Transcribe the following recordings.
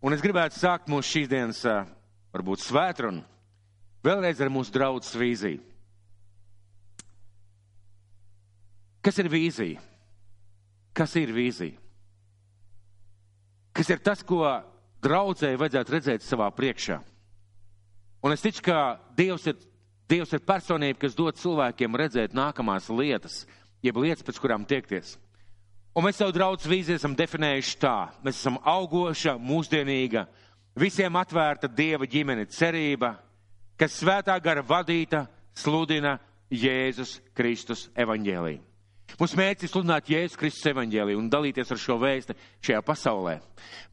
Un es gribētu sākt mūsu šīs dienas, varbūt svētrunu, vēlreiz ar mūsu draudzes vīziju. Kas ir vīzija? Kas ir vīzija? Kas ir tas, ko draudzēji vajadzētu redzēt savā priekšā? Un es ticu, ka Dievs ir, Dievs ir personība, kas dod cilvēkiem redzēt nākamās lietas, jeb lietas, pēc kurām tiekties. Un mēs savu draugu vīziju esam definējuši tā. Mēs esam augoša, mūsdienīga, visiem atvērta Dieva ģimene cerība, kas svētā gara vadīta sludina Jēzus Kristus evaņģēlīju. Mūsu mērķis ir sludināt Jēzus Kristus evaņģēliju un dalīties ar šo vēstu šajā pasaulē.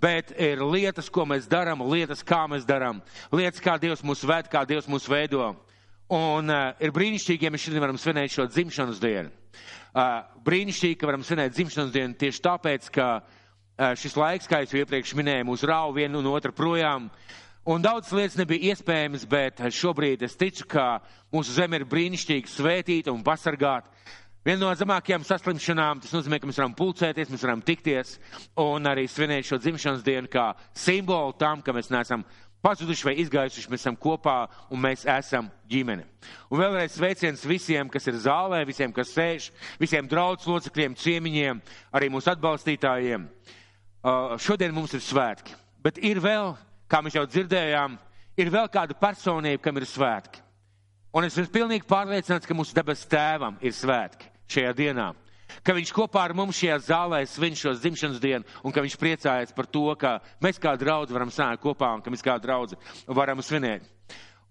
Bet ir lietas, ko mēs darām, lietas, kā mēs darām, lietas, kā Dievs mūs ved, kā Dievs mūs veido. Un uh, ir brīnišķīgi, ja mēs šodien varam svinēt šo dzimšanas dienu. Brīnišķīgi, ka varam svinēt dzimšanas dienu tieši tāpēc, ka šis laiks, kā jau iepriekš minēju, mūs rauj vienu un otru projām. Un daudz lietas nebija iespējamas, bet šobrīd es ticu, ka mūsu zeme ir brīnišķīgi svētīta un pasargāta. Viena no zemākajām saslimšanām, tas nozīmē, ka mēs varam pulcēties, mēs varam tikties un arī svinēt šo dzimšanas dienu kā simbolu tam, ka mēs neesam pazuduši vai izgājuši, mēs esam kopā un mēs esam ģimene. Un vēlreiz sveiciens visiem, kas ir zālē, visiem, kas sēž, visiem draudz locekļiem, ciemiņiem, arī mūsu atbalstītājiem. Uh, šodien mums ir svētki, bet ir vēl, kā mēs jau dzirdējām, ir vēl kāda personība, kam ir svētki. Un es esmu pilnīgi pārliecināts, ka mūsu debes tēvam ir svētki šajā dienā. Ka viņš kopā ar mums šajā zālē svin šo dzimšanas dienu un ka viņš priecājas par to, ka mēs kā draudzi varam sanākt kopā un ka mēs kā draudzi varam svinēt.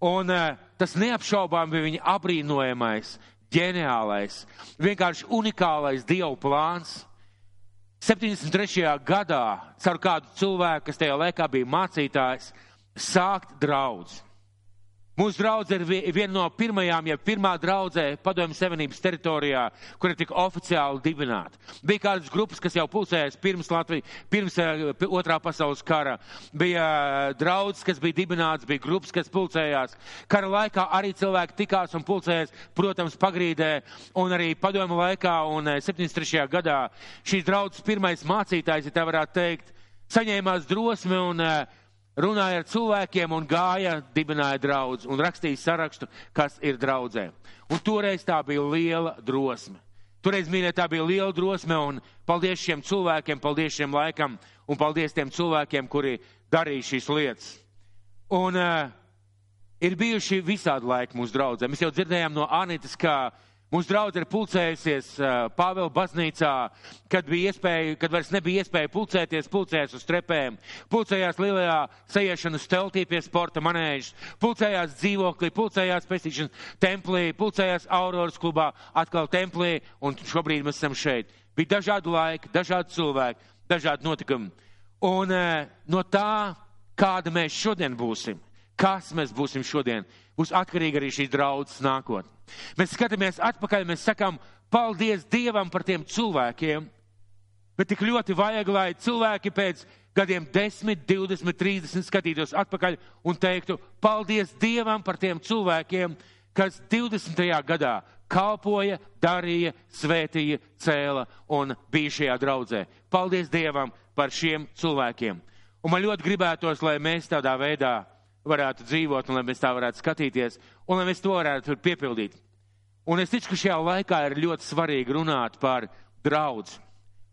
Un uh, tas neapšaubām bija viņa abrīnojamais, ģeniālais, vienkārši unikālais Dievu plāns. 73. gadā, caur kādu cilvēku, kas tajā laikā bija mācītājs, sākt draudz. Mūsu draudze ir viena no pirmajām, ja pirmā draudzē padomju savienības teritorijā, kur ir tik oficiāli dibināta. Bija kādas grupas, kas jau pulcējās pirms Latvijas, pirms uh, otrā pasaules kara. Bija uh, draudzes, kas bija dibināts, bija grupas, kas pulcējās. Kara laikā arī cilvēki tikās un pulcējās, protams, pagrīdē un arī padomju laikā un uh, 73. gadā šīs draudzes pirmais mācītājs, ja tā varētu teikt, saņēmās drosmi un uh, runāja ar cilvēkiem un gāja, dibināja draudz un rakstīja sarakstu, kas ir draudzē. Un toreiz tā bija liela drosme. Toreiz, mīļie, tā bija liela drosme un paldies šiem cilvēkiem, paldies šiem laikam un paldies tiem cilvēkiem, kuri darīja šīs lietas. Un uh, ir bijuši visādi laiki mūsu draudzē. Mēs jau dzirdējām no Anitas, ka uh, Mūsu draudzene ir pulcējusies Pāvela baznīcā, kad, iespēja, kad vairs nebija iespēja pulcēties, pulcējās uz trepēm, pulcējās lielajā sajiešanas teltī pie sporta manēžas, pulcējās dzīvoklī, pulcējās pestīšanas templī, pulcējās Auroras klubā, atkal templī, un šobrīd mēs esam šeit. Bija dažādi laiki, dažādi cilvēki, dažādi notikumi. Un no tā, kāda mēs šodien būsim, kas mēs būsim šodien, būs atkarīga arī šīs draudzes nākotne. Mēs skatāmies atpakaļ, mēs sakām, paldies Dievam par tiem cilvēkiem, bet tik ļoti vajag, lai cilvēki pēc gadiem 10, 20, 30 skatītos atpakaļ un teiktu, paldies Dievam par tiem cilvēkiem, kas 20. gadā kalpoja, darīja, svētīja, cēla un bija šajā draudzē. Paldies Dievam par šiem cilvēkiem. Un man ļoti gribētos, lai mēs tādā veidā varētu dzīvot un lai mēs tā varētu skatīties un lai mēs to varētu piepildīt. Un es ticu, ka šajā laikā ir ļoti svarīgi runāt par draudz,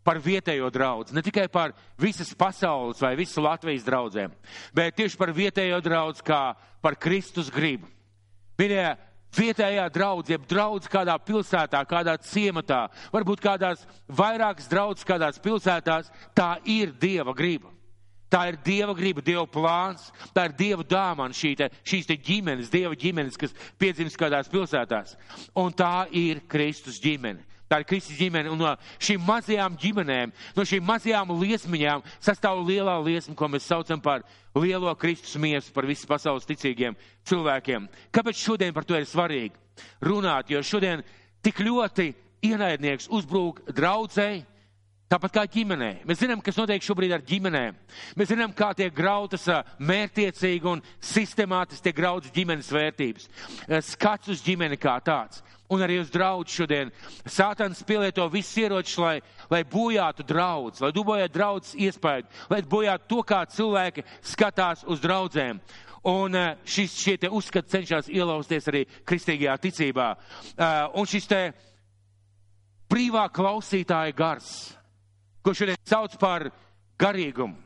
par vietējo draudz, ne tikai par visas pasaules vai visu Latvijas draudzēm, bet tieši par vietējo draudz kā par Kristus gribu. Mīļie, vietējā draudz, jeb draudz kādā pilsētā, kādā ciematā, varbūt kādās vairākas draudzes kādās pilsētās, tā ir Dieva griba. Tā ir Dieva griba, Dieva plāns, tā ir Dieva dāvana šī te, šīs te ģimenes, Dieva ģimenes, kas piedzimst kādās pilsētās. Un tā ir Kristus ģimene. Tā ir Kristus ģimene, un no šīm mazajām ģimenēm, no šīm mazajām liesmiņām sastāv lielā liesma, ko mēs saucam par lielo Kristus miesu, par visu pasaules ticīgiem cilvēkiem. Kāpēc šodien par to ir svarīgi runāt? Jo šodien tik ļoti ienaidnieks uzbrūk draudzēji, Tāpat kā ģimenē. Mēs zinām, kas notiek šobrīd ar ģimenēm. Mēs zinām, kā tiek grautas mērtiecīgi un sistemātiski tiek grautas ģimenes vērtības. Skats uz ģimeni kā tāds. Un arī uz draugu šodien. Sātans pielieto visus ieročus, lai, lai bojātu draudz, lai dubojātu draudz iespēju, lai bojātu to, kā cilvēki skatās uz draudzēm. Un šis, šie te uzskati cenšas ielausties arī kristīgajā ticībā. Un šis te brīvā klausītāja gars ko šodien sauc par garīgumu.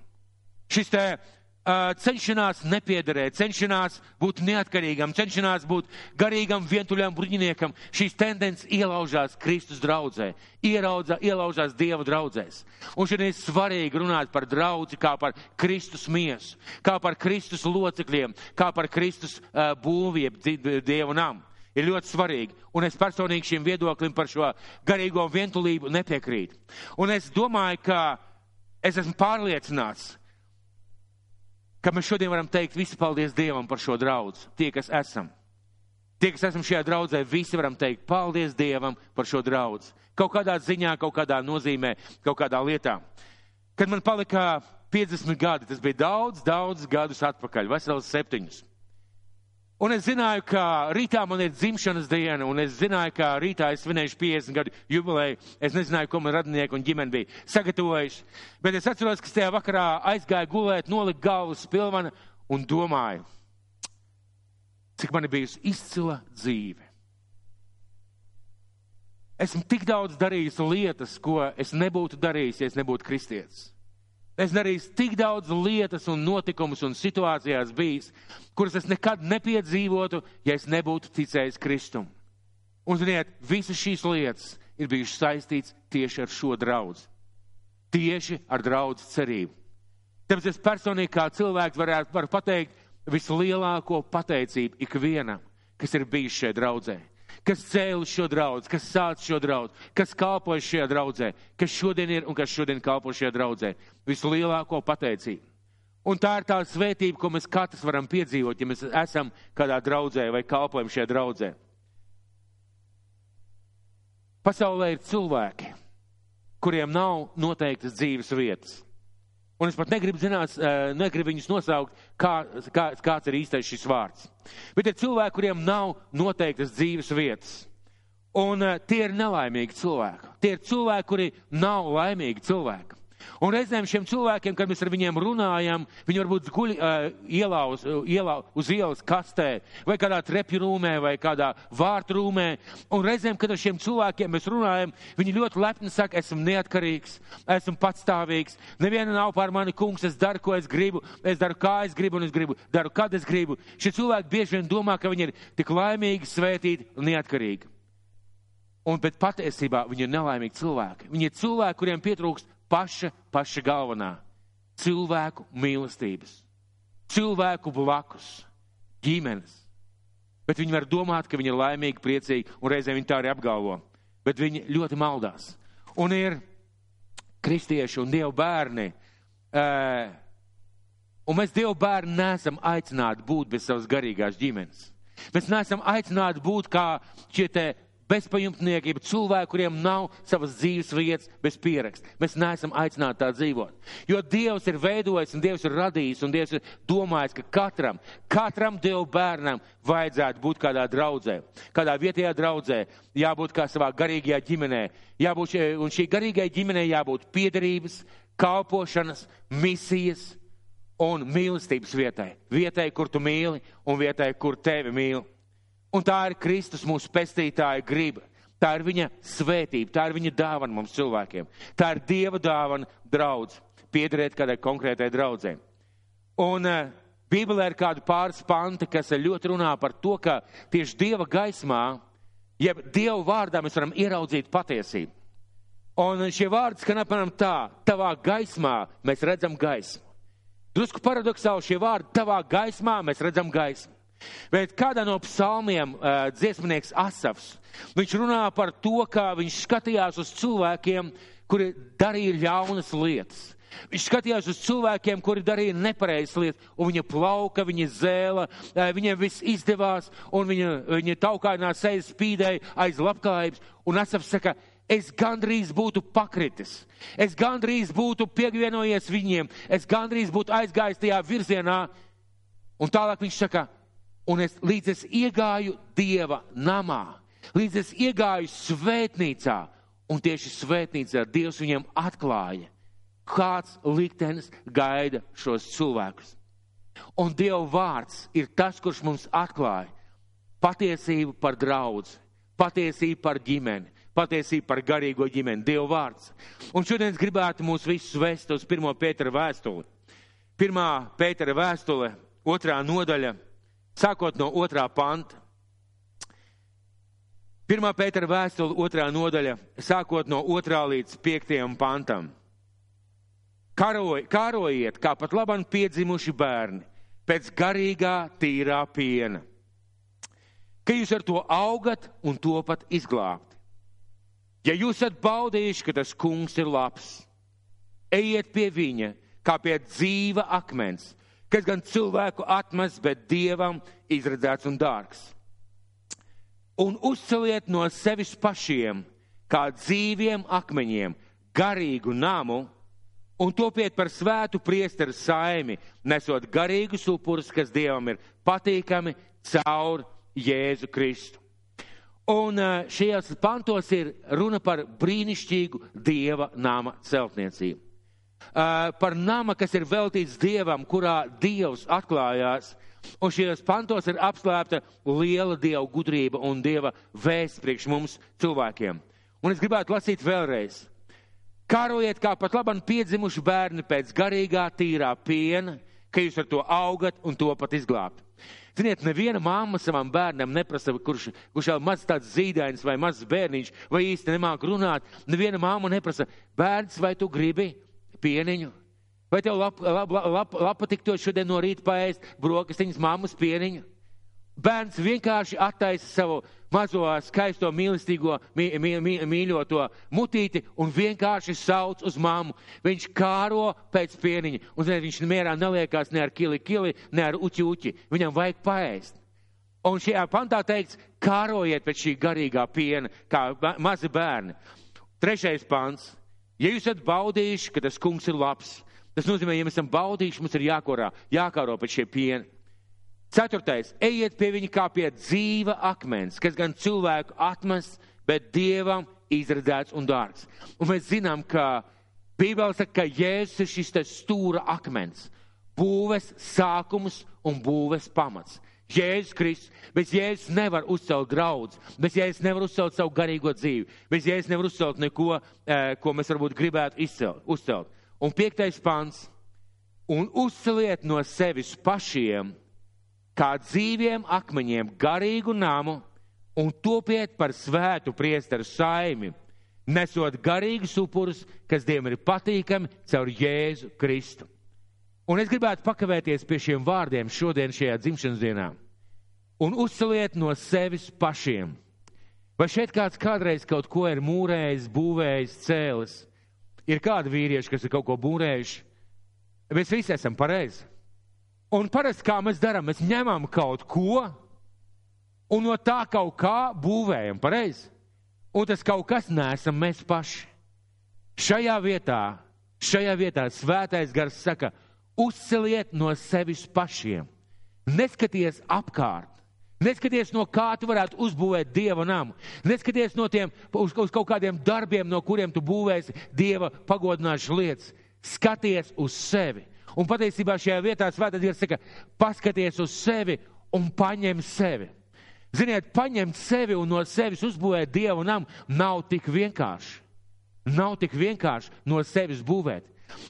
Šis te uh, cenšanās nepiederēt, cenšanās būt neatkarīgam, cenšanās būt garīgam, vientuļam bruņiniekam, šīs tendences ielaužās Kristus draudzē, ieraudzā, ielaužās Dieva draudzēs. Un šodien ir svarīgi runāt par draudzi kā par Kristus miesu, kā par Kristus locekļiem, kā par Kristus uh, būvību Dievu namu ir ļoti svarīgi. Un es personīgi šim viedoklim par šo garīgo vientulību nepiekrītu. Un es domāju, ka es esmu pārliecināts, ka mēs šodien varam teikt visu paldies Dievam par šo draudz, tie, kas esam. Tie, kas esam šajā draudzē, visi varam teikt paldies Dievam par šo draudz. Kaut kādā ziņā, kaut kādā nozīmē, kaut kādā lietā. Kad man palika 50 gadi, tas bija daudz, daudz gadus atpakaļ, vesels septiņus. Un es zināju, ka rītā man ir dzimšanas diena, un es zināju, ka rītā es svinēšu 50 gadu jubileju. Es nezināju, ko man radinieki un ģimene bija sagatavojuši. Bet es atceros, ka tajā vakarā aizgāju gulēt, noliku galvu uz pilvana un domāju, cik man ir bijusi izcila dzīve. Esmu tik daudz darījis lietas, ko es nebūtu darījis, ja es nebūtu kristietis. Es darīju tik daudz lietas un notikumus un situācijās bijis, kuras es nekad nepiedzīvotu, ja es nebūtu ticējis Kristum. Un, ziniet, visas šīs lietas ir bijušas saistītas tieši ar šo draudz. Tieši ar draudz cerību. Tāpēc es personīgi kā cilvēks varētu var pateikt vislielāko pateicību ikvienam, kas ir bijis šeit draudzē kas cēla šo draudz, kas sāc šo draudz, kas kalpoja šajā draudzē, kas šodien ir un kas šodien kalpo šajā draudzē. Vislielāko pateicību. Un tā ir tā svētība, ko mēs katrs varam piedzīvot, ja mēs esam kādā draudzē vai kalpojam šajā draudzē. Pasaulē ir cilvēki, kuriem nav noteiktas dzīves vietas. Un es pat negribu zināt, eh, negribu viņus nosaukt, kā, kā, kāds ir īstais šis vārds. Bet ir cilvēki, kuriem nav noteiktas dzīves vietas. Un eh, tie ir nelaimīgi cilvēki. Tie ir cilvēki, kuri nav laimīgi cilvēki. Un reizēm šiem cilvēkiem, kad mēs ar viņiem runājam, viņi varbūt guļ uh, ielā, uz, ielā uz ielas kastē, vai kādā trepju rūmē, vai kādā vārtu rūmē. Un reizēm, kad ar šiem cilvēkiem mēs runājam, viņi ļoti lepni saka, esmu neatkarīgs, esmu patstāvīgs, neviena nav pār mani kungs, es daru, ko es gribu, es daru, kā es gribu, un es gribu, daru, kad es gribu. Šie cilvēki bieži vien domā, ka viņi ir tik laimīgi, svētīti un neatkarīgi. Un, bet patiesībā viņi ir nelaimīgi cilvēki. Viņi ir cilvēki, kuriem pietrūkst paša, paša galvenā - cilvēku mīlestības, cilvēku blakus, ģimenes. Bet viņi var domāt, ka viņi ir laimīgi, priecīgi, un reizēm viņi tā arī apgalvo. Bet viņi ļoti maldās. Un ir kristieši un dievu bērni. Uh, un mēs dievu bērni neesam aicināti būt bez savas garīgās ģimenes. Mēs neesam aicināti būt kā šie bezpajumtnieki, bet cilvēki, kuriem nav savas dzīves vietas bez pieraksta. Mēs neesam aicināti tā dzīvot. Jo Dievs ir veidojis un Dievs ir radījis un Dievs ir domājis, ka katram, katram Dievu bērnam vajadzētu būt kādā draudzē, kādā vietējā draudzē, jābūt kā savā garīgajā ģimenē. Jābūt, un šī garīgajai ģimenei jābūt piederības, kalpošanas, misijas un mīlestības vietai. Vietai, kur tu mīli un vietai, kur tevi mīli. Un tā ir Kristus mūsu pestītāja griba. Tā ir viņa svētība, tā ir viņa dāvana mums cilvēkiem. Tā ir Dieva dāvana draudz, piederēt kādai konkrētai draudzē. Un uh, Bībelē ir kādi pāris panti, kas ļoti runā par to, ka tieši Dieva gaismā, jeb Dieva vārdā mēs varam ieraudzīt patiesību. Un šie vārdi skan apmēram tā, tavā gaismā mēs redzam gaismu. Drusku paradoxāli šie vārdi, tavā gaismā mēs redzam gaismu. Bet kādā no psalmiem uh, dziesmnieks Asafs, viņš runā par to, kā viņš skatījās uz cilvēkiem, kuri darīja ļaunas lietas. Viņš skatījās uz cilvēkiem, kuri darīja nepareizas lietas, un viņa plauka, viņa zēla, viņiem viss izdevās, un viņa, viņa taukānā sejas spīdēja aiz labklājības. Un Asafs saka, es gandrīz būtu pakritis, es gandrīz būtu pievienojies viņiem, es gandrīz būtu aizgājis tajā virzienā. Un tālāk viņš saka, un es līdz es iegāju Dieva namā, līdz es iegāju svētnīcā, un tieši svētnīcā Dievs viņiem atklāja, kāds liktenis gaida šos cilvēkus. Un Dieva vārds ir tas, kurš mums atklāja patiesību par draudz, patiesību par ģimeni, patiesību par garīgo ģimeni, Dieva vārds. Un šodien es gribētu mūs visus vest uz 1. Pētera vēstuli. 1. Pētera vēstule, otrā nodaļa, sākot no otrā panta. 1. Pētera vēstule, otrā nodaļa, sākot no otrā līdz piektajam pantam. Karoj, kārojiet, kā pat labam piedzimuši bērni, pēc garīgā, tīrā piena, ka jūs ar to augat un to pat izglābt. Ja jūs esat baudījuši, ka tas kungs ir labs, ejiet pie viņa kā pie dzīva akmens, kas gan cilvēku atmes, bet dievam izredzēts un dārgs. Un uzceliet no sevis pašiem, kā dzīviem akmeņiem, garīgu namu, un topiet par svētu priesteru saimi, nesot garīgus upurus, kas dievam ir patīkami caur Jēzu Kristu. Un eh, šajos pantos ir runa par brīnišķīgu dieva nama celtniecību. Par nama, kas ir veltīts dievam, kurā dievs atklājās. Un šajos pantos ir apslēpta liela dieva gudrība un dieva vēsts priekš mums cilvēkiem. Un es gribētu lasīt vēlreiz. Kārojiet kā pat labam piedzimuši bērni pēc garīgā, tīrā piena, ka jūs ar to augat un to pat izglābt. Ziniet, neviena mamma savam bērnam neprasa, kurš, kurš jau maz tāds zīdainis vai mazs bērniņš, vai īsti nemāk runāt. Neviena mamma neprasa, bērns, vai tu gribi pieniņu? Vai tev lap, lap, lap, lap, lapa tikto šodien no rīta paēst brokastiņas mammas pieniņu? Bērns vienkārši attaisa savu mazo skaisto mīlestīgo, mī, mī, mī, mīļoto mutīti un vienkārši sauc uz mammu. Viņš kāro pēc pieniņa. Un ziniet, viņš mierā neliekās ne ar kili kili, ne ar uķi uķi. Viņam vajag paēst. Un šajā pantā teikts, kārojiet pēc šī garīgā piena, kā mazi bērni. Trešais pants. Ja jūs esat baudījuši, ka tas kungs ir labs, tas nozīmē, ja mēs esam baudījuši, mums ir jākorā, jākāro pēc šie piena. Ceturtais, ejiet pie viņa kā pie dzīva akmens, kas gan cilvēku atmes, bet dievam izredzēts un dārgs. Un mēs zinām, ka Bībele saka, ka Jēzus ir šis stūra akmens, būves sākums un būves pamats. Jēzus Kristus, bez Jēzus nevar uzcelt draudz, bez Jēzus nevar uzcelt savu garīgo dzīvi, bez Jēzus nevar uzcelt neko, eh, ko mēs varbūt gribētu izcelt, uzcelt. Un piektais pants, un uzceliet no sevis pašiem kā dzīviem akmeņiem garīgu namu un topiet par svētu priesteru saimi, nesot garīgus upurus, kas Dievam ir patīkami caur Jēzu Kristu. Un es gribētu pakavēties pie šiem vārdiem šodien šajā dzimšanas dienā. Un uzceliet no sevis pašiem. Vai šeit kāds kādreiz kaut ko ir mūrējis, būvējis, cēlis? Ir kādi vīrieši, kas ir kaut ko būrējuši? Mēs visi esam pareizi. Un parasti kā mēs darām, mēs ņemam kaut ko un no tā kaut kā būvējam, pareizi? Un tas kaut kas nesam mēs paši. Šajā vietā, šajā vietā svētais gars saka, uzceliet no sevis pašiem. Neskaties apkārt. Neskaties, no kā tu varētu uzbūvēt dieva namu. Neskaties no tiem, uz, uz kaut kādiem darbiem, no kuriem tu būvēsi dieva pagodināšanas lietas. Skaties uz sevi Un patiesībā šajā vietā svētā Dievs saka, paskaties uz sevi un paņem sevi. Ziniet, paņemt sevi un no sevis uzbūvēt Dievu namu nav tik vienkārši. Nav tik vienkārši no sevis būvēt.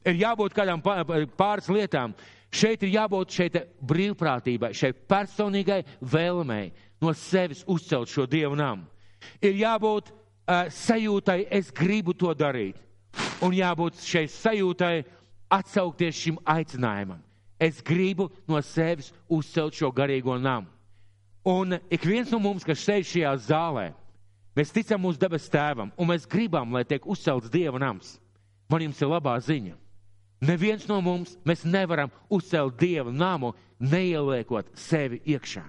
Ir jābūt kādām pāris lietām. Šeit ir jābūt šeit brīvprātībai, šai personīgai vēlmei no sevis uzcelt šo Dievu namu. Ir jābūt uh, sajūtai, es gribu to darīt. Un jābūt šai sajūtai, atsaukties šim aicinājumam. Es gribu no sevis uzcelt šo garīgo namu. Un ik viens no mums, kas sēž šajā zālē, mēs ticam mūsu debes tēvam, un mēs gribam, lai tiek uzcelts Dieva nams. Man jums ir labā ziņa. Neviens no mums nevaram uzcelt Dieva namu, neieliekot sevi iekšā.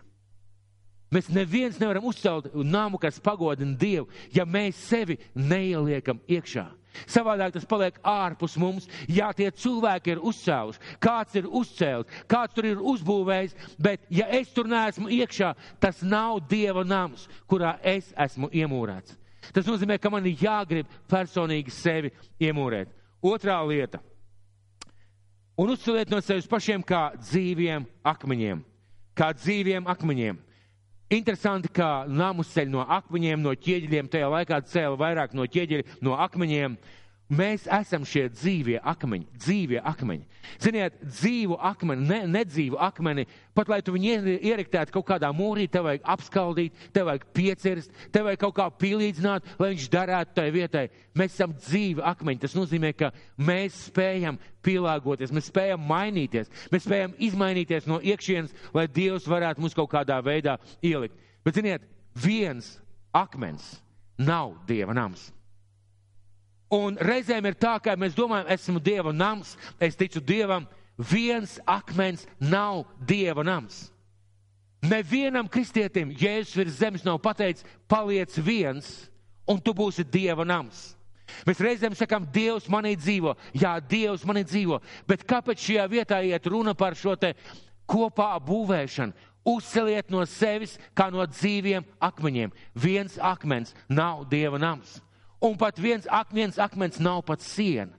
Mēs neviens nevaram uzcelt namu, kas pagodina Dievu, ja mēs sevi neieliekam iekšā. Savādāk tas paliek ārpus mums. Jā, tie cilvēki ir uzcēluši, kāds ir uzcēlis, kāds tur ir uzbūvējis, bet ja es tur neesmu iekšā, tas nav Dieva nams, kurā es esmu iemūrēts. Tas nozīmē, ka man ir jāgrib personīgi sevi iemūrēt. Otrā lieta. Un uzceliet no sevis pašiem kā dzīviem akmeņiem. Kā dzīviem akmeņiem. Interesanti, ka namus ceļ no akmeņiem, no ķieģeļiem, tajā laikā cēla vairāk no ķieģeļa, no akmeņiem. Mēs esam šie dzīvie akmeņi, dzīvie akmeņi. Ziniet, dzīvu akmeni, ne, nedzīvu akmeni, pat lai tu viņu ieriktētu kaut kādā mūrī, tev vajag apskaldīt, tev vajag piecirst, tev vajag kaut kā pielīdzināt, lai viņš darētu tai vietai. Mēs esam dzīvi akmeņi. Tas nozīmē, ka mēs spējam pielāgoties, mēs spējam mainīties, mēs spējam izmainīties no iekšienes, lai Dievs varētu mums kaut kādā veidā ielikt. Bet, ziniet, viens akmens nav Dieva nams. Un reizēm ir tā, ka mēs domājam, esmu Dieva nams, es ticu Dievam, viens akmens nav Dieva nams. Nevienam kristietim Jēzus virs zemes nav pateicis, paliec viens, un tu būsi Dieva nams. Mēs reizēm sakām, Dievs manī dzīvo. Jā, Dievs manī dzīvo. Bet kāpēc šajā vietā iet runa par šo te kopā būvēšanu? Uzceliet no sevis kā no dzīviem akmeņiem. Viens akmens nav Dieva nams. Un pat viens akmens, akmens nav pat siena.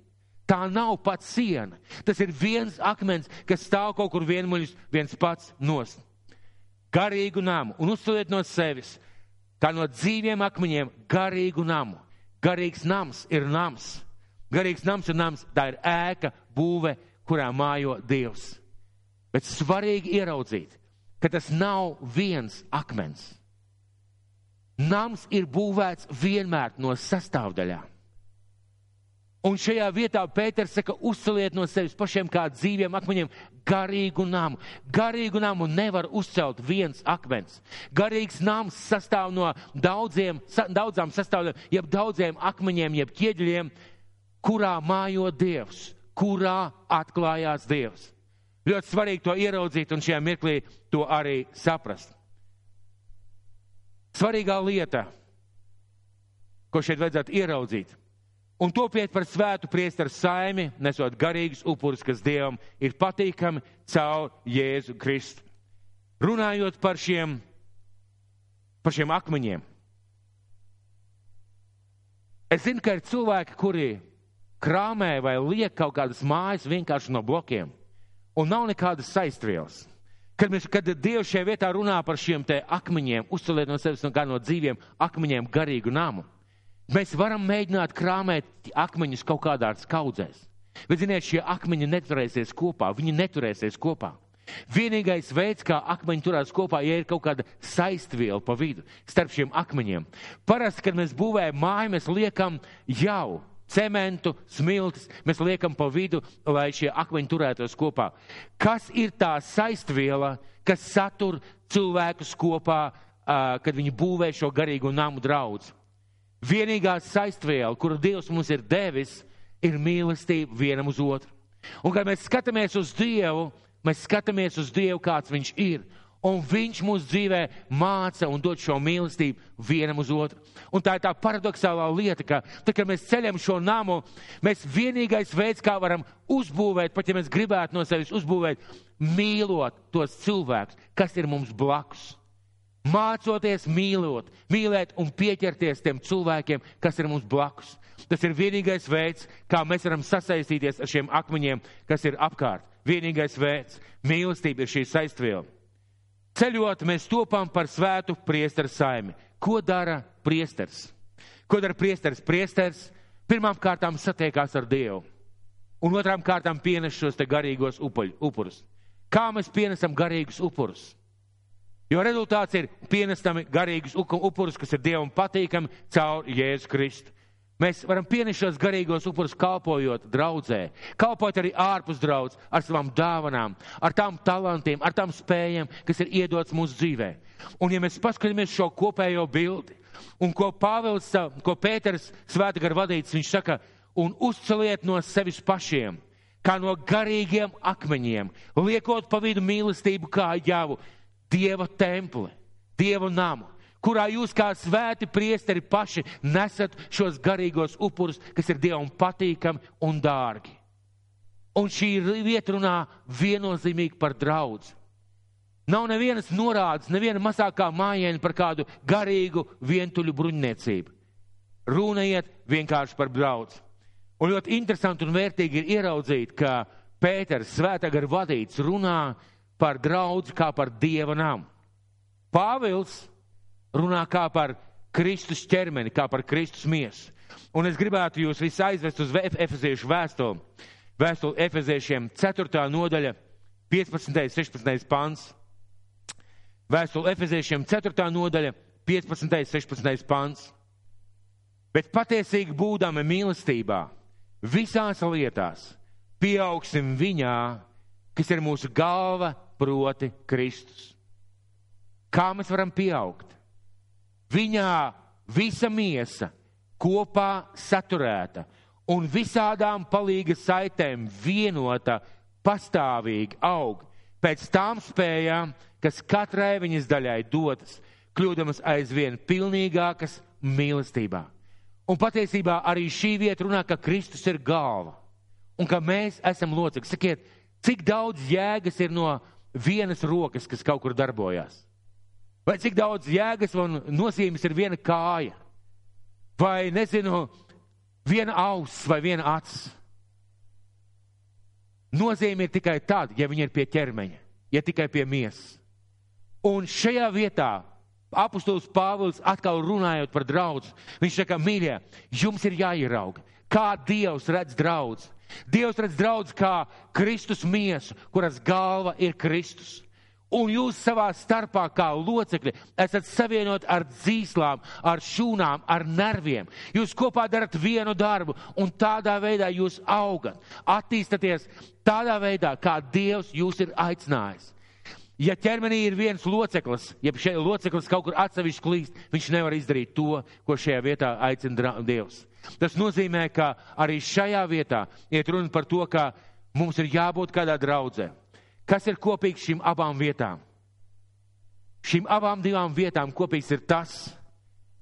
Tā nav pat siena. Tas ir viens akmens, kas stāv kaut kur vienmuļs, viens pats nost. Garīgu namu un uzceliet no sevis, kā no dzīviem akmeņiem, garīgu namu. Garīgs nams ir nams. Garīgs nams ir nams, tā ir ēka, būve, kurā mājo Dievs. Bet svarīgi ieraudzīt, ka tas nav viens akmens. Nams ir būvēts vienmēr no sastāvdaļām. Un šajā vietā Pēters saka, uzceliet no sevis pašiem kā dzīviem akmeņiem garīgu namu. Garīgu namu nevar uzcelt viens akmens. Garīgs nams sastāv no daudziem, sa, daudzām sastāvdaļām, jeb daudziem akmeņiem, jeb ķieģeļiem, kurā mājo Dievs, kurā atklājās Dievs. Ļoti svarīgi to ieraudzīt un šajā mirklī to arī saprast. Svarīgā lieta, ko šeit vajadzētu ieraudzīt, un topiet par svētu priesteru saimi, nesot garīgus upurus, kas Dievam ir patīkami caur Jēzu Kristu. Runājot par šiem, par šiem akmeņiem. Es zinu, ka ir cilvēki, kuri krāmē vai liek kaut kādas mājas vienkārši no blokiem, un nav nekādas saistvielas. Kad, mēs, kad Dievs šajā vietā runā par šiem te akmeņiem, uzceliet no sevis no, kā no dzīviem akmeņiem garīgu namu, mēs varam mēģināt krāmēt akmeņus kaut kādās kaudzēs. Bet, ziniet, šie akmeņi neturēsies kopā, viņi neturēsies kopā. Vienīgais veids, kā akmeņi turās kopā, ja ir kaut kāda saistviela pa vidu starp šiem akmeņiem. Parasti, kad mēs būvējam māju, mēs liekam jau cementu, smiltis, mēs liekam pa vidu, lai šie akmeņi turētos kopā. Kas ir tā saistviela, kas satur cilvēkus kopā, kad viņi būvē šo garīgo namu draudz? Vienīgā saistviela, kuru Dievs mums ir devis, ir mīlestība vienam uz otru. Un, kad mēs skatāmies uz Dievu, mēs skatāmies uz Dievu, kāds Viņš ir. Un viņš mūsu dzīvē māca un dod šo mīlestību vienam uz otru. Un tā ir tā paradoxālā lieta, ka, tad, kad mēs ceļam šo namu, mēs vienīgais veids, kā varam uzbūvēt, pat ja mēs gribētu no sevis uzbūvēt, mīlot tos cilvēkus, kas ir mums blakus. Mācoties mīlot, mīlēt un pieķerties tiem cilvēkiem, kas ir mums blakus. Tas ir vienīgais veids, kā mēs varam sasaistīties ar šiem akmeņiem, kas ir apkārt. Vienīgais veids - mīlestība ir šī saistviela. Ceļot, mēs topām par svētu priesteru saimi. Ko dara priesteris? Ko dara priesteris? Priesteris pirmām kārtām satiekās ar Dievu, un otrām kārtām pienes šos te garīgos upuļ, upurus. Kā mēs pienesam garīgus upurus? Jo rezultāts ir pienesami garīgus upurus, kas ir Dievam patīkami caur Jēzu Kristu. Mēs varam pienest šos garīgos upurus kalpojot draudzē, kalpojot arī ārpus draudz ar savām dāvanām, ar tām talantiem, ar tām spējām, kas ir iedots mūsu dzīvē. Un ja mēs paskatāmies šo kopējo bildi, un ko Pāvils, ko Pēters svēta gar vadīts, viņš saka, un uzceliet no sevis pašiem, kā no garīgiem akmeņiem, liekot pa vidu mīlestību kā jāvu Dieva templi. Dievu namu, kurā jūs kā svēti priesteri paši nesat šos garīgos upurus, kas ir Dievam patīkami un dārgi. Un šī vieta runā viennozīmīgi par draudz. Nav nevienas norādes, neviena mazākā mājiņa par kādu garīgu vientuļu bruņniecību. Runa iet vienkārši par draudz. Un ļoti interesanti un vērtīgi ir ieraudzīt, ka Pēters svētā gar vadīts runā par draudz kā par dieva namu. Pāvils runā kā par Kristus ķermeni, kā par Kristus miesu. Un es gribētu jūs visus aizvest uz Efeziešu vēstuli. Vēstuli Efeziešiem 4. nodaļa, 15. 16. pants. Vēstuli Efeziešiem 4. nodaļa, 15. 16. pants. Bet patiesīgi būdami mīlestībā, visās lietās, pieaugsim viņā, kas ir mūsu galva, proti Kristus. Kā mēs varam pieaugt? Viņā visa miesa kopā saturēta un visādām palīgas saitēm vienota, pastāvīgi aug pēc tām spējām, kas katrai viņas daļai dotas, kļūdamas aizvien pilnīgākas mīlestībā. Un patiesībā arī šī vieta runā, ka Kristus ir galva un ka mēs esam locekļi. Sakiet, cik daudz jēgas ir no vienas rokas, kas kaut kur darbojās? Vai cik daudz jēgas un nozīmes ir viena kāja? Vai, nezinu, viena auss vai viena acs? Nozīme ir tikai tad, ja viņi ir pie ķermeņa, ja tikai pie miesas. Un šajā vietā apustulis Pāvils atkal runājot par draudz, viņš saka, mīļie, jums ir jāierauga, kā Dievs redz draudz. Dievs redz draudz kā Kristus miesu, kuras galva ir Kristus un jūs savā starpā kā locekļi esat savienot ar dzīslām, ar šūnām, ar nerviem. Jūs kopā darat vienu darbu, un tādā veidā jūs augat, attīstaties tādā veidā, kā Dievs jūs ir aicinājis. Ja ķermenī ir viens loceklis, ja šeit loceklis kaut kur atsevišķi klīst, viņš nevar izdarīt to, ko šajā vietā aicina Dievs. Tas nozīmē, ka arī šajā vietā iet runa par to, ka mums ir jābūt kādā draudzē. Kas ir kopīgs šīm abām vietām? Šīm abām divām vietām kopīgs ir tas,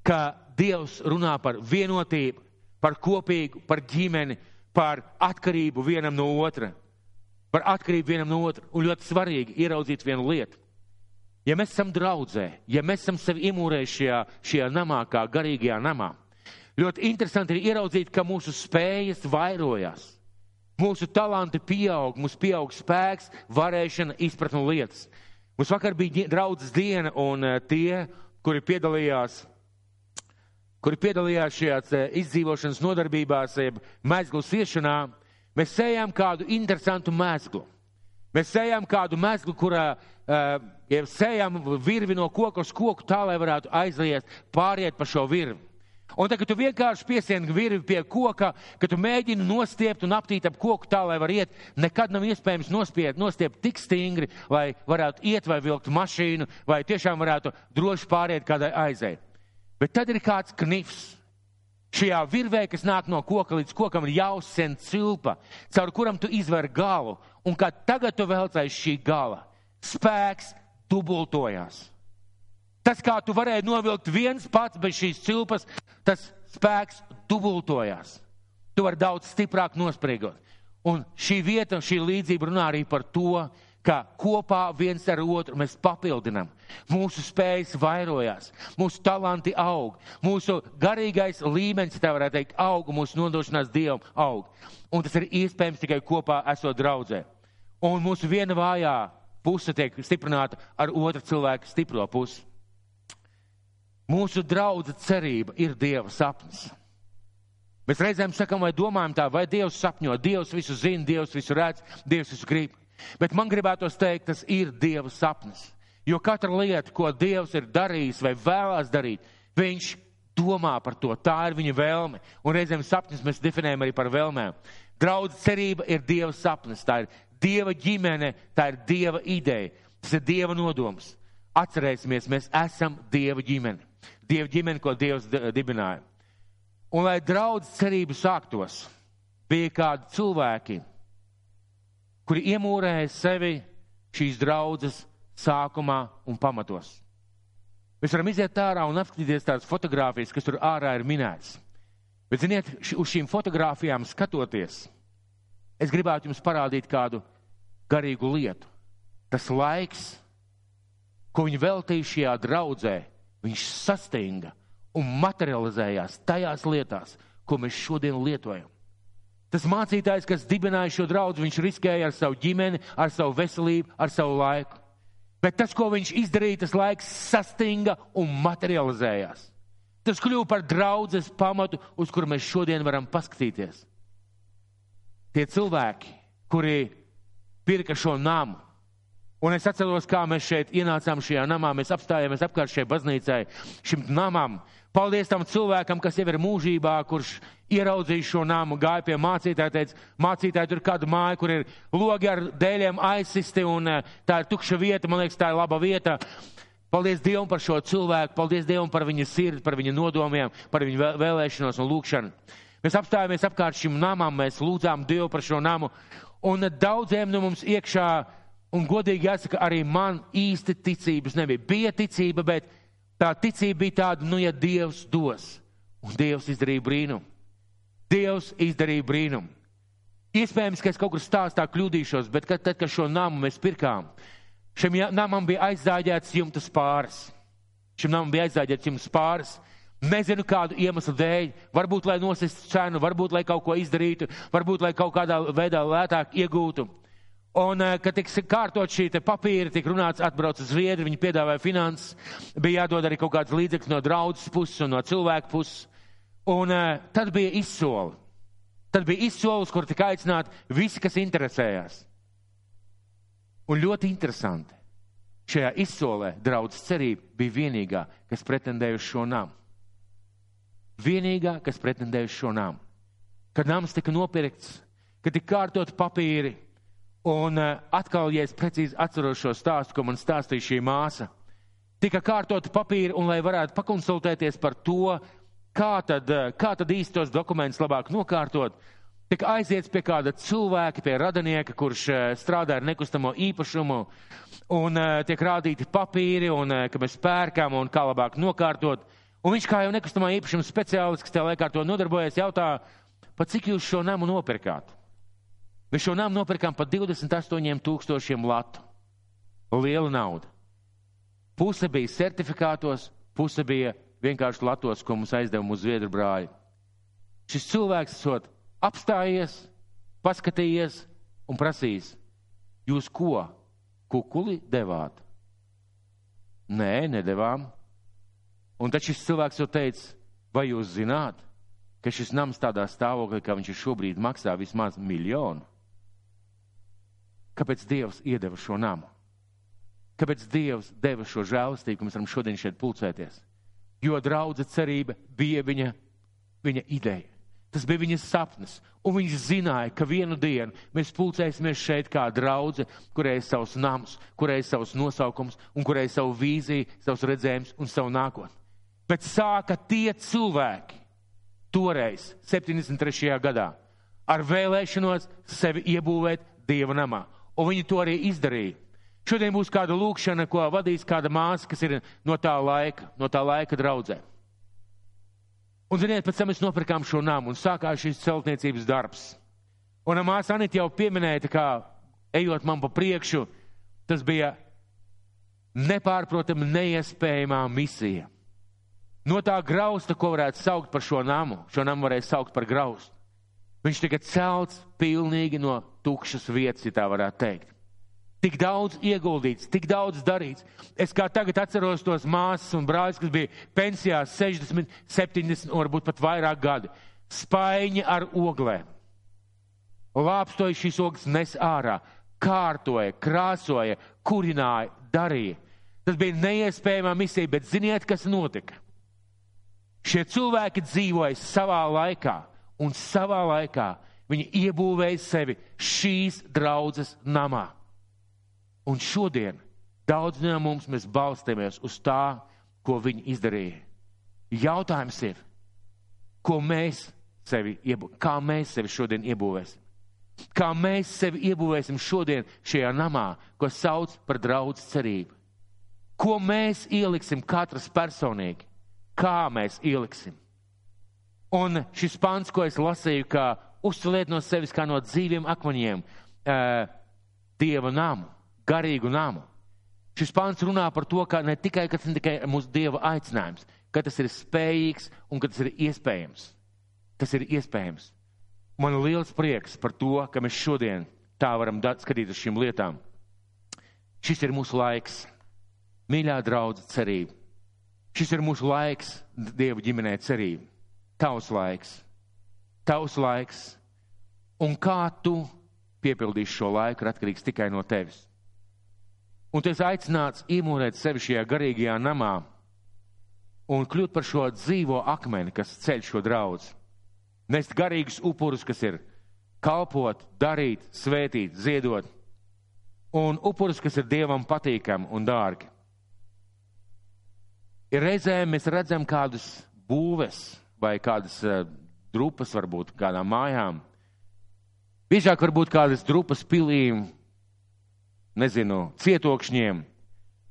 ka Dievs runā par vienotību, par kopīgu, par ģimeni, par atkarību vienam no otra. Par atkarību vienam no otra. Un ļoti svarīgi ieraudzīt vienu lietu. Ja mēs esam draudzē, ja mēs esam sevi imūrējuši šajā, šajā namā, kā garīgajā namā, ļoti interesanti ir ieraudzīt, ka mūsu spējas vairojās. Mūsu talanti pieaug, mums pieaug spēks, varēšana, izpratne lietas. Mums vakar bija draudzes diena, un eh, tie, kuri piedalījās, kuri piedalījās šajās eh, izdzīvošanas nodarbībās, jeb mezglu siešanā, mēs sējām kādu interesantu mezglu. Mēs sējām kādu mezglu, kurā uh, ja sējām virvi no koka uz koku tā, lai varētu aiziet, pāriet pa šo virvi. Un tad, kad tu vienkārši piesieni virvi pie koka, kad tu mēģini nostiept un aptīt ap koku tā, lai var iet, nekad nav iespējams nospiet, nostiept tik stingri, lai varētu iet vai vilkt mašīnu, vai tiešām varētu droši pāriet kādai aizēt. Bet tad ir kāds knifs. Šajā virvē, kas nāk no koka līdz kokam, ir jāuzsien cilpa, caur kuram tu izver galu, un kad tagad tu velc aiz šī gala, spēks dubultojās. Tas, kā tu varēji novilkt viens pats bez šīs cilpas, tas spēks dubultojās. Tu vari daudz stiprāk nospriegot. Un šī vieta, šī līdzība runā arī par to, ka kopā viens ar otru mēs papildinām. Mūsu spējas vairojās, mūsu talanti aug, mūsu garīgais līmenis, tā varētu teikt, aug, mūsu nodošanās Dievam aug. Un tas ir iespējams tikai kopā esot draudzē. Un mūsu viena vājā puse tiek stiprināta ar otru cilvēku stipro pusi. Mūsu draudza cerība ir Dieva sapnis. Mēs reizēm sakam vai domājam tā, vai Dievs sapņo, Dievs visu zina, Dievs visu redz, Dievs visu grib. Bet man gribētos teikt, tas ir Dieva sapnis. Jo katra lieta, ko Dievs ir darījis vai vēlās darīt, viņš domā par to. Tā ir viņa vēlme. Un reizēm sapnis mēs definējam arī par vēlmēm. Draudz cerība ir Dieva sapnis, tā ir Dieva ģimene, tā ir Dieva ideja, tas ir Dieva nodoms. Atcerēsimies, mēs esam Dieva ģimene. Dieva ģimeni, ko Dievs dibināja. Un lai draudz cerību sāktos, bija kādi cilvēki, kuri iemūrēja sevi šīs draudzes sākumā un pamatos. Mēs varam iziet ārā un apskatīties tādas fotogrāfijas, kas tur ārā ir minētas. Bet, ziniet, uz šīm fotogrāfijām skatoties, es gribētu jums parādīt kādu garīgu lietu. Tas laiks, ko viņi veltīja šajā draudzē, viņš sastinga un materializējās tajās lietās, ko mēs šodien lietojam. Tas mācītājs, kas dibināja šo draugu, viņš riskēja ar savu ģimeni, ar savu veselību, ar savu laiku. Bet tas, ko viņš izdarīja, tas laiks sastinga un materializējās. Tas kļuva par draudzes pamatu, uz kuru mēs šodien varam paskatīties. Tie cilvēki, kuri pirka šo namu, un es atceros, kā mēs šeit ienācām šajā namā, mēs apstājāmies apkārt šai baznīcai, šim namam, Paldies tam cilvēkam, kas jau ir mūžībā, kurš ieraudzīja šo nāmu, gāja pie mācītāja, teica, mācītāji tur kādu māju, kur ir logi ar dēļiem aizsisti un eh, tā ir tukša vieta, man liekas, tā ir laba vieta. Paldies Dievam par šo cilvēku, paldies Dievam par viņa sirdi, par viņa nodomiem, par viņa vēlēšanos un lūgšanu. Mēs apstājāmies apkārt šim namam, mēs lūdzām Dievu par šo namu, un daudziem no mums iekšā, un godīgi jāsaka, arī man īsti ticības nebija. Bija ticība, bet Tā ticība bija tāda, nu, ja Dievs dos, un Dievs izdarīja brīnumu. Dievs izdarīja brīnumu. Iespējams, ka es kaut kur stāstā kļūdīšos, bet kad, tad, kad šo namu mēs pirkām, šim namam bija aizzāģēts jumtas pāris. Šim namam bija aizzāģēts jumtas pāris. Nezinu kādu iemeslu dēļ, varbūt lai nosistu cenu, varbūt lai kaut ko izdarītu, varbūt lai kaut kādā veidā lētāk iegūtu. Un, eh, kad tiks kārtot šī papīra, tik runāts, atbrauc uz Zviedri, viņi piedāvāja finanses, bija jādod arī kaut kāds līdzekļs no draudzes puses un no cilvēku puses. Un uh, tad bija izsoli. Tad bija izsolis, kur tika aicināti visi, kas interesējās. Un ļoti interesanti. Šajā izsolē draudzes cerība bija vienīgā, kas pretendēja uz šo namu. Vienīgā, kas pretendēja uz šo namu. Kad nams tika nopirkts, kad tika kārtot papīri, Un uh, atkal, ja es precīzi atceros šo stāstu, ko man stāstīja šī māsa, tika kārtota papīra, un lai varētu pakonsultēties par to, kā tad, uh, kā tad īsti tos dokumentus labāk nokārtot, tika aiziets pie kāda cilvēka, pie radinieka, kurš uh, strādā ar nekustamo īpašumu, un tiek rādīti papīri, un ka mēs pērkam, un kā labāk nokārtot. Un viņš kā jau nekustamā īpašuma speciālists, kas tajā laikā to nodarbojas, jautā, pa cik jūs šo namu nopirkāt? Mēs šo nāmu nopirkām par 28 tūkstošiem latu. Liela nauda. Puse bija certifikātos, puse bija vienkārši latos, ko mums aizdeva mūsu zviedru brāļi. Šis cilvēks esot apstājies, paskatījies un prasījis, jūs ko, kukuli devāt? Nē, nedavām. Un tad šis cilvēks jau teica, vai jūs zināt, ka šis nams tādā stāvoklī, kā viņš ir šobrīd, maksā vismaz miljonu? Kāpēc Dievs iedeva šo namu? Kāpēc Dievs deva šo žēlastību, ka mēs varam šodien šeit pulcēties? Jo draudze cerība bija viņa, viņa ideja. Tas bija viņas sapnis. Un viņš zināja, ka vienu dienu mēs pulcēsimies šeit kā draudze, kurai ir savs nams, kurai ir savs nosaukums un kurai ir savu vīziju, savs redzējums un savu nākotni. Bet sāka tie cilvēki toreiz, 73. gadā, ar vēlēšanos sevi iebūvēt Dieva namā un viņi to arī izdarīja. Šodien būs kāda lūkšana, ko vadīs kāda māsa, kas ir no tā laika, no tā laika draudzē. Un, ziniet, pēc tam mēs nopirkām šo namu un sākās šis celtniecības darbs. Un māsa Anita jau pieminēja, kā ejot man pa priekšu, tas bija nepārprotami neiespējamā misija. No tā grausta, ko varētu saukt par šo namu, šo namu varēja saukt par graustu. Viņš tika celts pilnīgi no tukšas vietas, ja tā varētu teikt. Tik daudz ieguldīts, tik daudz darīts. Es kā tagad atceros tos māsas un brāļus, kas bija pensijā 60, 70, varbūt pat vairāk gadi. Spaiņi ar oglēm. Lāpstoja šīs ogles nes ārā, kārtoja, krāsoja, kurināja, darīja. Tas bija neiespējama misija, bet ziniet, kas notika? Šie cilvēki dzīvoja savā laikā un savā laikā viņi iebūvēja sevi šīs draudzes namā. Un šodien daudz no mums mēs balstamies uz tā, ko viņi izdarīja. Jautājums ir, ko mēs sevi, iebū, kā mēs sevi šodien iebūvēsim? Kā mēs sevi iebūvēsim šodien šajā namā, ko sauc par draudz cerību? Ko mēs ieliksim katrs personīgi? Kā mēs ieliksim? Un šis pants, ko es lasīju, ka uzceliet no sevis kā no dzīviem akmeņiem dieva namu, garīgu namu. Šis pants runā par to, ka ne tikai, ka tas ir tikai mūsu dieva aicinājums, ka tas ir spējīgs un ka tas ir iespējams. Tas ir iespējams. Man ir liels prieks par to, ka mēs šodien tā varam skatīt uz šīm lietām. Šis ir mūsu laiks, mīļā draudze cerība. Šis ir mūsu laiks, Dieva ģimenē cerība. Tavs laiks, tavs laiks. Un kā tu piepildīsi šo laiku, ir atkarīgs tikai no tevis. Un tu esi aicināts iemūrēt sevi šajā garīgajā namā un kļūt par šo dzīvo akmeni, kas ceļ šo draudz. Nest garīgus upurus, kas ir kalpot, darīt, svētīt, ziedot, un upurus, kas ir Dievam patīkami un dārgi. Ir reizēm mēs redzam kādus būves vai kādas uh, drupas, varbūt kādām mājām. Biežāk varbūt kādas drupas pilīm, nezinu, cietokšņiem.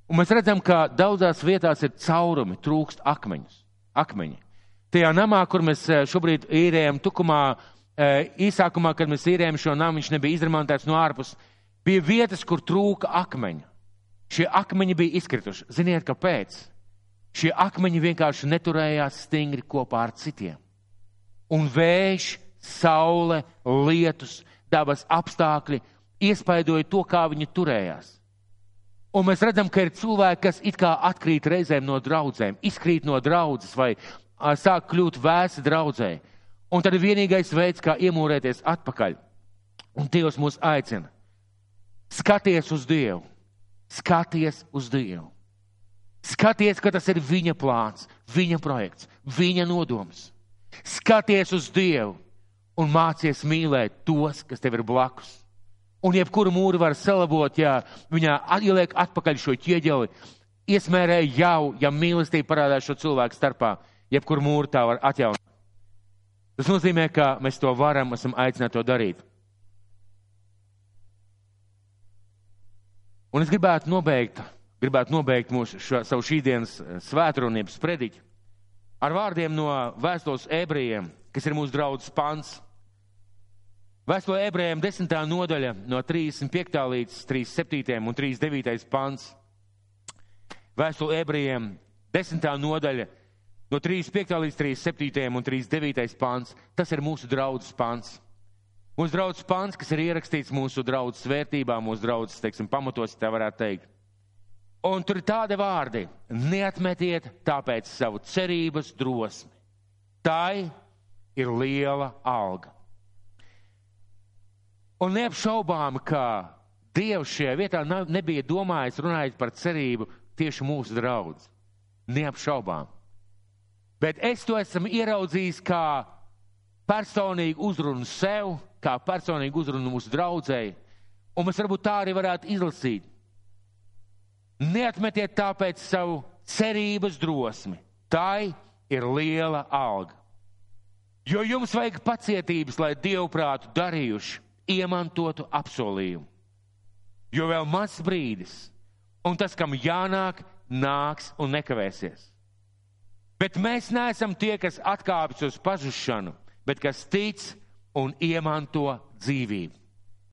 Un mēs redzam, ka daudzās vietās ir caurumi, trūkst akmeņus, akmeņi. Tajā namā, kur mēs eh, šobrīd īrējam tukumā, eh, īsākumā, kad mēs īrējam šo namu, viņš nebija izremontēts no ārpus, bija vietas, kur trūka akmeņu. Šie akmeņi bija izkrituši. Ziniet, kāpēc? Šie akmeņi vienkārši neturējās stingri kopā ar citiem. Un vējš, saule, lietus, dabas apstākļi iespaidoja to, kā viņi turējās. Un mēs redzam, ka ir cilvēki, kas it kā atkrīt reizēm no draudzēm, izkrīt no draudzes vai sāk kļūt vēsi draudzē. Un tad ir vienīgais veids, kā iemūrēties atpakaļ. Un Dievs mūs aicina. Skaties uz Dievu. Skaties uz Dievu. Skaties, ka tas ir viņa plāns, viņa projekts, viņa nodoms. Skaties uz Dievu un mācies mīlēt tos, kas tev ir blakus. Un jebkuru mūru var salabot, ja viņā ieliek atpakaļ šo ķieģeli, iesmērē jau, ja mīlestība parādās šo cilvēku starpā jebkur mūru tā var atjaunot. Tas nozīmē, ka mēs to varam, esam aicināti to darīt. Un es gribētu nobeigt, gribētu nobeigt mūsu šo, savu šīdienas eh, svētrunības prediķi ar vārdiem no vēstules ebrejiem, kas ir mūsu draudzes pants. Vēstule ebrejiem desmitā nodaļa no 35. līdz 37. un 39. pants. Vēstule ebrejiem desmitā nodaļa No 35. līdz 37. un 39. pāns, tas ir mūsu draudzes pāns. Mūsu draudzes pāns, kas ir ierakstīts mūsu draudzes vērtībā, mūsu draudzes, teiksim, pamatos, tā varētu teikt. Un tur ir tādi vārdi, neatmetiet tāpēc savu cerības drosmi. Tai ir liela alga. Un neapšaubām, ka Dievs šajā vietā nebija domājis runājot par cerību tieši mūsu draudz. Neapšaubām. Bet es to esmu ieraudzījis kā personīgu uzrunu sev, kā personīgu uzrunu mūsu draudzēji. Un mēs varbūt tā arī varētu izlasīt. Neatmetiet tāpēc savu cerības drosmi. Tai ir liela alga. Jo jums vajag pacietības, lai dievprātu darījuši iemantotu apsolījumu. Jo vēl maz brīdis, un tas, kam jānāk, nāks un nekavēsies. Bet mēs neesam tie, kas atkāpjas uz pazušanu, bet kas tic un iemanto dzīvību.